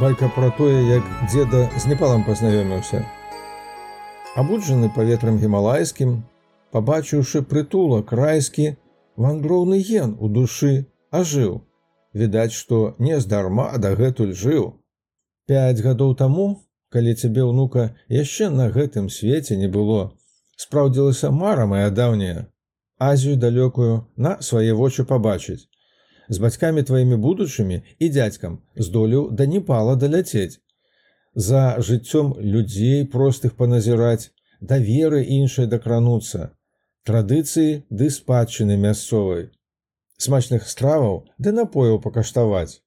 байка пра тое, як дзеда з непалам пазнаёміўся. Абуджаны паветрам гімалайскім, пабачыўшы прытулак райскі, вандроўны ген у душы ажыў. Відаць, што не здарма дагэтуль жыў. Пяць гадоў таму, калі цябе ўнука яшчэ на гэтым свеце не было, спраўдзілася мара моя даўняя, Азію далёкую на свае вочы пабачыць з бацькамі тваімі будучымі і дзядзькам здолеў да непала даляцець за жыццём людзей простых паназіраць да веры іншай дакрануцца традыцыі ды спадчыны мясцовай смачных страваў ды напояў пакаштаваць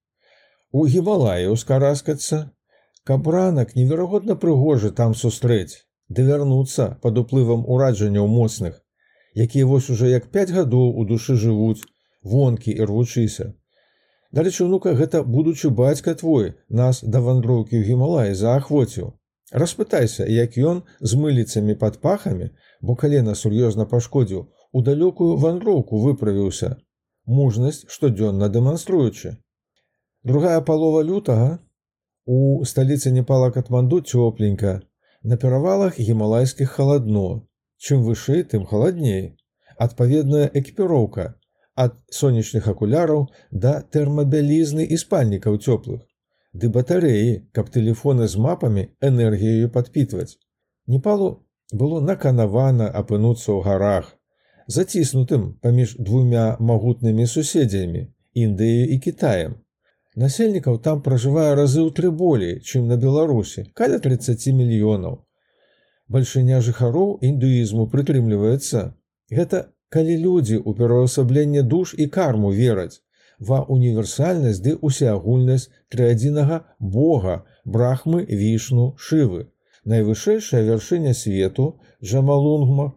у гімалаі ускараскацца каб ранак неверагодна прыгожы там сустрэць ды вярнуцца пад уплывам ураджанняў моцных якія вось уже як пяць гадоў у душы жывуць вонкі і рвучыся. Дарэчы, унука гэта будучы бацька твой нас да вандроўкі ў гімалаі заахвоціў. Распытайся, як ён з мыліцамі пад пахамі, бо калена сур'ёзна пашкодзіў, у далёкую вандроўку выправіўся. Мужнасць штодзённа дэманструючы. Другая палова лютага у сталіцы непала катманду цёпленька, на перавалах гімалайскіх халадно. Чым вышэй, тым халадней. Адпаведная экіпіроўка, ад сонечных акуляраў да тэрмабялізны і спальнікаў цёплых, ды батарэі, каб тэлефоны з мапамі энергіяю падпітваць. Непалу было наканавана апынуцца ў гарах, заціснутым паміж двумя магутнымі суседзямі Індыяю і Кітаем. Насельнікаў там пражывае разы ў тры болей, чым на Беларусі, каля 30 мільёнаў. Бальшыня жыхароў індуізму прытрымліваецца. Гэта калі людзі ў пераўвасабленне душ і карму вераць ва універсальнасць ды усеагульнасць трыадзінага Бога брахмы вішну шывы. Найвышэйшая вяршыня свету жамалунгма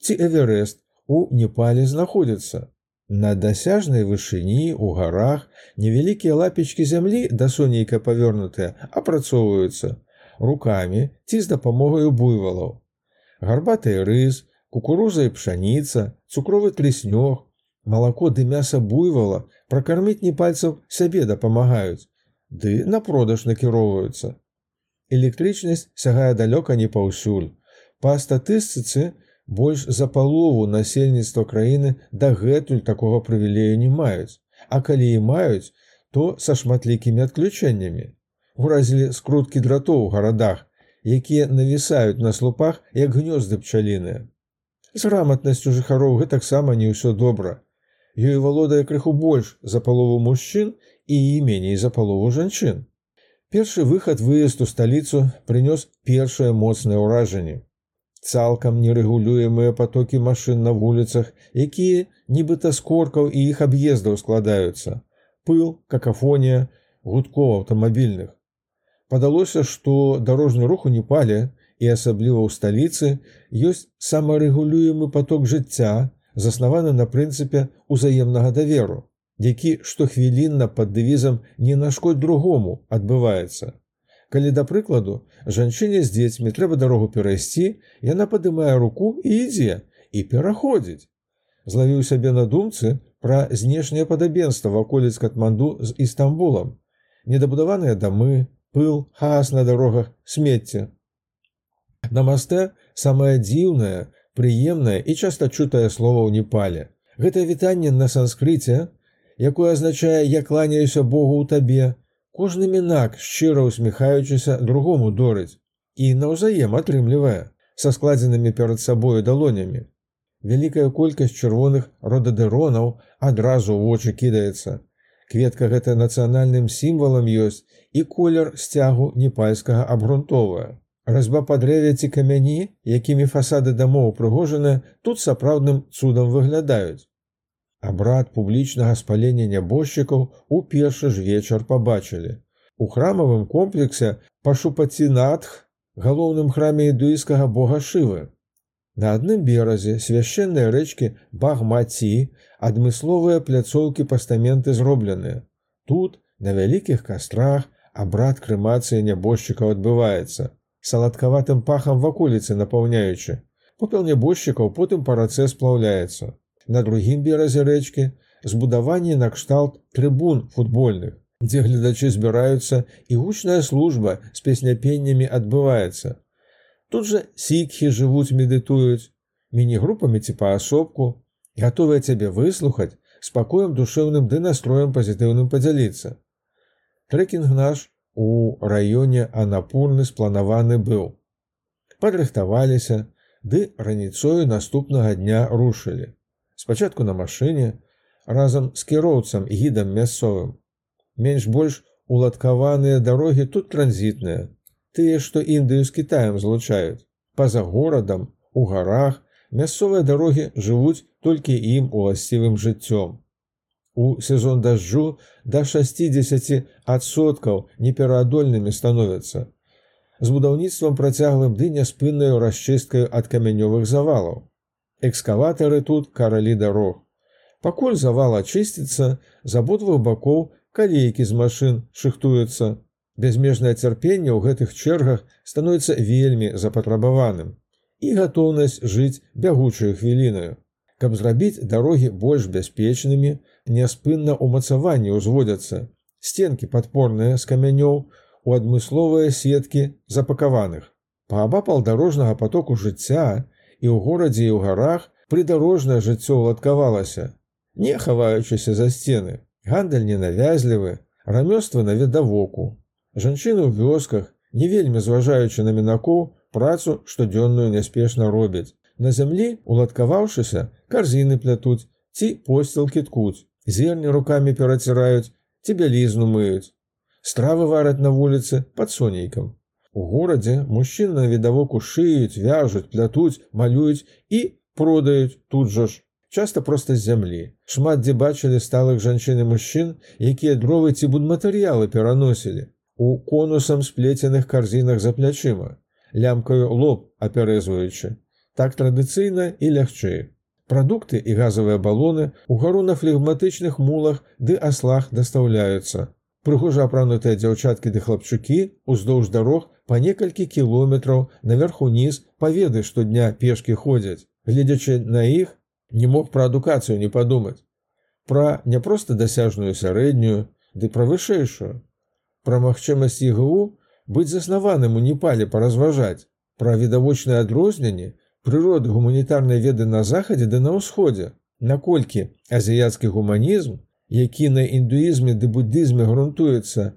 ці эверест у непале знаходзіцца на дасяжнай вышыні у гарах невялікія лапечкі зямлі да сонейка павёрнутыя апрацоўваюцца рукамі ці з дапамогаю буйвалаў. Гарбатый рыс кукуруза і пшаніца, цукровы трыснёг, малако ды мяса буйвала пракарміць не пальцаў сябе дапамагаюць, ды на продаж накіроўваюцца. Электрычнасць сягае далёка не паўсюль. Па статыстыцы больш за палову насельніцтва краіны дагэтуль такога прывілею не маюць, а калі і маюць, то са шматлікімі адключэннямі. Уразілі скруткі дратоў у гарадах, якія навісаюць на слупах як гнёзды пчаліныя. З граматнасцю жыхароў гэтаксама не ўсё добра. Ёй валодае крыху больш за палову мужчын і меней за палову жанчын. Першы выхад выезд у сталіцу прынёс першае моцнае ўражанне. Цалкам нерэгулюемыя потокі машын на вуліцах, якія нібыта скоркаў і іх аб'ездаў складаюцца. Пыл, какафонія, гудкоў аўтамабільных. Падалося, што дарожны рух у непале і асабліва ў сталіцы ёсць самарэгулюемы поток жыцця, заснаваны на прынцыпе ўзаемнага даверу, які штохвілінна пад дэвізам не нашкодь другому адбываецца. Калі да прыкладу, жанчыне з дзецьмі трэба дарогу перайсці, яна падымае руку і ідзе і пераходзіць. Злавіў сябе на думцы пра знешняе падабенства ваколіц катманду з істамбулам. Недабудаваныя дамы, пыл, хаас на дарогах, смецце, На масте самае дзіўнае, прыемнае і часта чутае слова ў непале. Гэта вітанне на санскрыце, якое азначае я кланяюся Богу ў табе, кожны мінак шчыра усміхаючыся другому дорыць і наўзаем атрымлівае са складзенымі перад сабою далонямі. Вялікая колькасць чырвоных родадыронаў адразу ў вочы кідаецца. Кветка гэта нацыянальным сімвалам ёсць і колер сцягу непальскага абгрунтовая. Разьба па дрэве ці камяні, якімі фасады дамоў прыгожаны, тут сапраўдным цудам выглядаюць. Абрад публічнага спалення нябожчыкаў у першы ж вечар пабачылі. У храмавым комплексе пашупацінатх, галоўным храме індуійскага бога шывы. На адным беразе свяшчэнныя рэчкі багмаці, адмысловыя пляцоўкі пастаменты зробленыя. Тут, на вялікіх кастрах, абрад крымацыі нябожчыкаў адбываецца саладкаватым пахам ваколіцы напаўняючы. Попел нябожчыкаў потым па рацэ сплаўляецца. На другім беразе рэчкі збудаванні накшталт трыбун футбольных, дзе гледачы збіраюцца і гучная служба з песняпеннямі адбываецца. Тут жа сікхі жывуць, медытуюць, міні-групамі ці паасобку, гатовыя цябе выслухаць спакоем душэўным ды настроем пазітыўным падзяліцца. Трэкінг наш у раёне анапурны спланаваны быў. Падрыхтаваліся, ды раніцою наступнага дня рушылі. Спачатку на машыне, разам з кіроўцам гідам мясцовым. Менш больш уладкаваныя дарогі тут транзітныя, тыя, што індыю з Кітаем злучаюць. Па-за горадам, у гарах, мясцовыя дарогі жывуць толькі ім уласцівым жыццём. У сезон дажджу да 60соткаў непераадольнымі становяцца. З будаўніцтвам працяглым ды няспыннаю расчысткаю ад камянёвых завалаў. Экскаватары тут каралі дарог. Пакуль завал ачысціцца, з абодвух бакоў калейкі з машын шыхтуюцца. Бязмежнае цярпенне ў гэтых чэргах становіцца вельмі запатрабаваным і гатоўнасць жыць бягучую хвілінаю. Каб зрабіць дарогі больш бяспечнымі, няспынна ўмацаванні ўзводзяцца. Сценкі падпорныя з камянёў у адмысловыя сеткі запакаваных. Паабапал дарожнага потоку жыцця і ў горадзе і ў гарах прыдарожнае жыццё ўладкавалася. Не хаваючыся за сцены, гандаль ненавязлівы, рамёствы наведавоку. Жанчыны ў вёсках, не вельмі зважаючы на мінакоў, працу штодзённую няспешна робяць. На зямлі, уладкаваўшыся, карзіны плятуць ці посцілкі ткуць, зерні рукамі пераціраюць, ці бялізну мыюць. Стравы вараць на вуліцы пад сонейкам. У горадзе мужчын на відавоку шыюць, вяжуць, плятуць, малююць і продаюць тут жа ж. Часта проста з зямлі. Шмат дзе бачылі сталых жанчын і мужчын, якія дровы ці будматэрыялы пераносілі. У конусам сплеценых карзінах за плячыма, лямкаю лоб апярэзваючы так традыцыйна і лягчэй. Прадукты і газавыя балоны у гару на флегматычных мулах ды аслах дастаўляюцца. Прыгожа апранутыя дзяўчаткі ды хлапчукі уздоўж дарог па некалькі кіલોметраў наверху ніз паведы штодня пешкі ходзяць. Гледзячы на іх, не мог пра адукацыю не падумаць. Пра не проста дасяжную сярэднюю, ды пра вышэйшую. Пра магчымасць ігУ быць заснаваным у непале паразважаць, пра відавочнае адрозненне, прыроды гуманітарнай веды на захадзе ды на ўсходзе, наколькі азіяцкі гуманізм, які на індуізме ды буддызме грунтуецца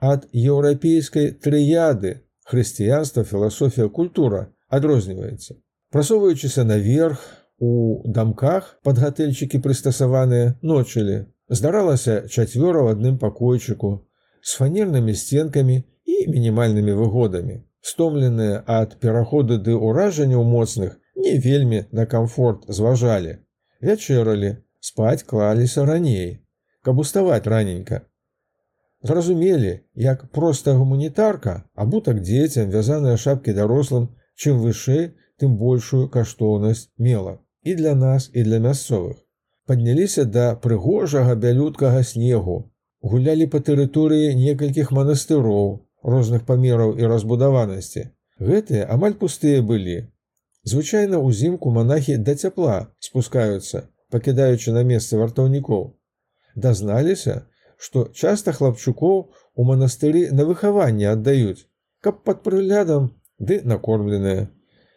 ад еўрапейскай трыяды хрысціянства, філасофія культура адрозніваецца. Прасоўваючыся наверх у дамках пад гатэльчыкі прыстасаваныя ночылі, здаралася чацвёра ў адным пакойчыку з фанернымі сценкамі і мінімальнымі выгодамі стомленыя ад пераходу ды ўражанняў моцных не вельмі на комфорт зважалі вячэралі спаць клаліся раней каб уставаць раненька зразумелі як проста гуманітарка абутак дзецям вязаныя шапкі дарослым чым вышэй тым большую каштоўнасць мела. І для нас і для мясцовых. Падняліся да прыгожага бялюткага снегу. Гулялі па тэрыторыі некалькіх манастыроў розных памераў і разбудаванасці. Гэтыя амаль пустыя былі. Звычайна ўзімку манахі да цяпла спускаюцца, пакідаючы на месцы вартаўнікоў. Дазналіся, што часта хлапчукоў у манастыры на выхаванне аддаюць, каб пад прыглядам ды накормленыя.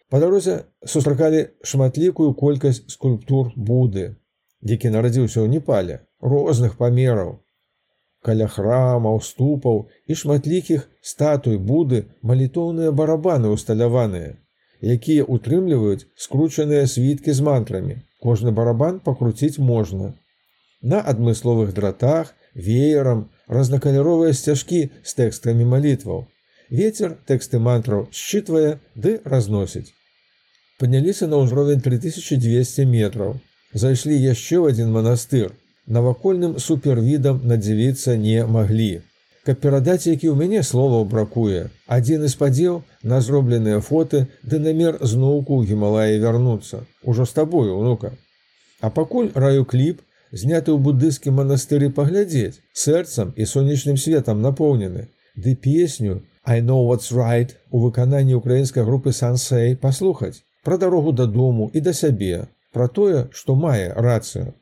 Па дарозе сустракалі шматлікую колькасць скульптур буды, які нарадзіўся ў непале розных памераў, каля храмаў, ступаў і шматлікіх статуй буды малітоўныя барабаны усталяваныя, якія утрымліваюць скручаныя світкі з мантрамі. Кожны барабан пакруціць можна. На адмысловых дратах, веерам разнакаляровыя сцяжкі з тэкстамі малітваў. Вецер тэксты мантраў счытвае ды разносіць. Падняліся на ўзровень 3200 метраў. Зайшлі яшчэ ў адзін манастыр, навакольным супервідам надзівіцца не маглі. Каб перадаць, які ў мяне словаў бракуе, адзін і спадзеў на зробленыя фоты ды намер зноўку ў гімалаі вярнуцца. Ужо з табою, унука. А пакуль раю кліп, зняты ў буддыскім манастыры паглядзець, сэрцам і сонечным светам напоўнены. Ды песню I know what's right у выкананні украінскай групы Сансей паслухаць пра дарогу дадому і да сябе, пра тое, што мае рацыю.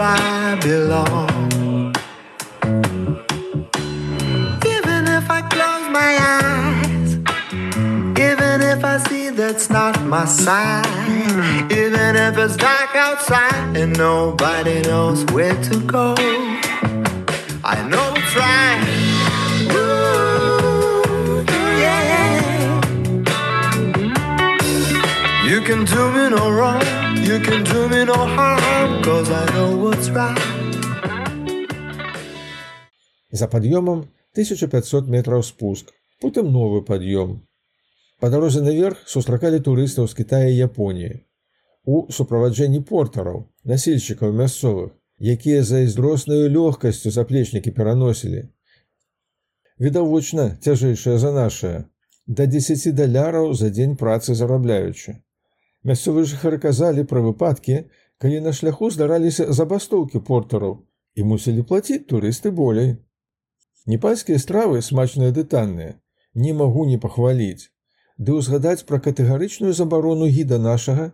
I belong. Even if I close my eyes, even if I see that's not my sign, even if it's dark outside and nobody knows where to go, I know it's right. You can do me no wrong, you can do me no harm, cause I know what's right. За пад'ёмам 1500 метраў спуск, потым новы пад'ём. Па дарозе наверх сустракалі турыстаў з Китая і Японіі. У суправаджэнні портараў, насільшчыкаў мясцовых, якія зайздроснаю лёгкасцю заплечнікі пераносілі. Відавочна цяжэйшая за нашае, да 10 даляраў за дзень працы зарабляючы. Мясцовыя жыхары казалі пра выпадкі, калі на шляху здараліся забастоўкі портараў і мусілі плаціць турысты болей. Непальскія стравы смачныя ды танныя, не магу не пахваліць, ды ўзгадаць пра катэгарычную забарону гіда нашага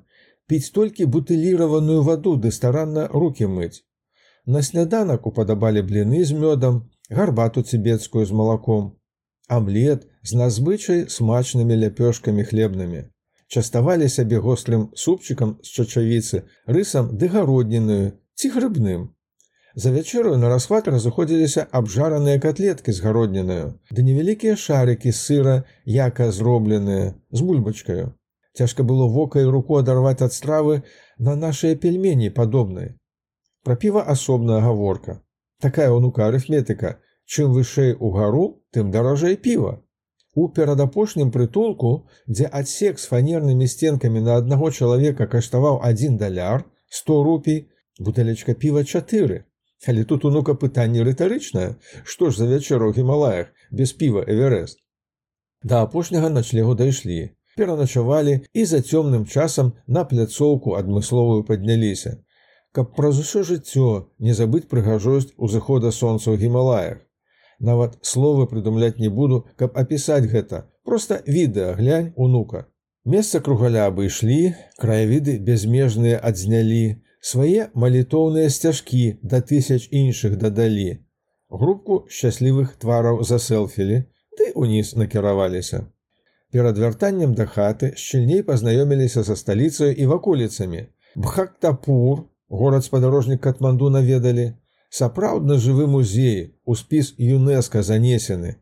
піць толькі бутыліраваную ваду ды старанна руки мыць. На сняданак упадабалі бліны з мёдам, гарбату цібецкую з малаком, амлет з назвычай смачнымі ляпёшкамі хлебнымі. Частавалі сябе гострым супчыкам з чачавіцы, рысам ды гародніную ці грыбным. За вячэру на расхват разыходзіліся абжараныя котлеткі з гароднінаю, ды невялікія шарыкі сыра, яка зробленыя з бульбачкаю. Цяжка было вока і руку адарваць ад стравы на нашыя пельмені падобныя. Пра піва асобная гаворка. Такая ўнука арыфметыка, чым вышэй угару, тым даражэй піва. У перадапошнім прытулку, дзе адсек з фанернымі сценкамі на аднаго чалавека каштаваў адзін даляр, 100 рупій, бутэлечка піва 4. Але тут унука пытанне рытарычнае, што ж за вячэру ў гімалаях без піва эверест. Да апошняга начлегу дайшлі, пераначавалі і за цёмным часам на пляцоўку адмысловую падняліся, каб праз усё жыццё не забыць прыгажосць узыхода сонца ў гімалаях. Нават словы прыдумляць не буду, каб апісаць гэта, просто відэа глянь унука. Месца кругаля абышлі, краявіды безмежныя адзнялі, свае малітоўныя сцяжкі да тысяч іншых дадалі. Групку шчаслівых твараў засэлфілі, ды уніз накіраваліся. Перад вяртаннем да хаты шчыльней пазнаёміліся са сталіцаю і ваколіцамі. Бхактапур, горад спадарожнік Катманду наведалі, сапраўдна жывы музей, у спіс ЮНЕСКА занесены.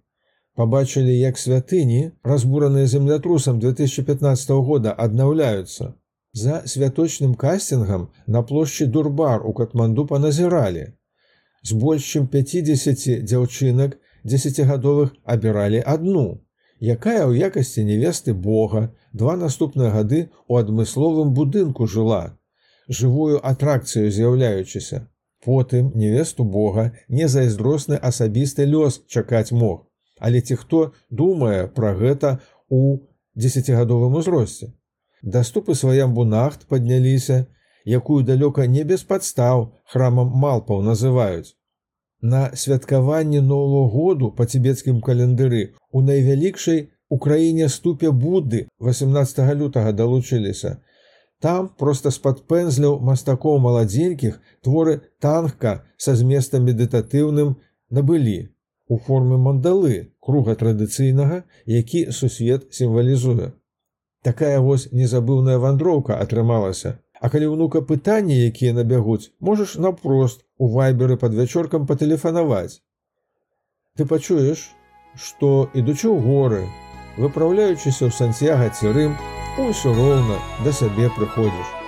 Пабачылі, як святыні, разбураныя землятрусам 2015 года аднаўляюцца. За святочным кастингам на плошчы Дурбар у Катманду паназіралі. З больш чым 50 дзяўчынак десятгадовых абіралі адну, якая ў якасці невесты Бога два наступныя гады у адмысловым будынку жыла, жывую атракцыю з'яўляючыся. Потым невесту Бога не зайздросны асабісты лёс чакаць мог, але ці хто думае пра гэта у десятгадовым узросце даступы сваям бунахт падняліся, якую далёка не без падстаў храмам малпаў называюць. На святкаванне нового году па цібецкім календары у найвялікшай украіне ступе Будды 18 лютага далучыліся. Там проста з-пад пэнзляў мастакоў маладзенькіх творы танка са зместам медытатыўным набылі у форме мандалы круга традыцыйнага, які сусвет сімвалізуе. Такая вось незабыўная вандроўка атрымалася. А калі ўнука пытанні якія набягуць можаш напрост у вайберы пад вячоркам патэлефанаваць. Ты пачуеш што ідучы ў горы выпраўляючыся ў санцяга ці рым усё роўна да сабе прыходзіш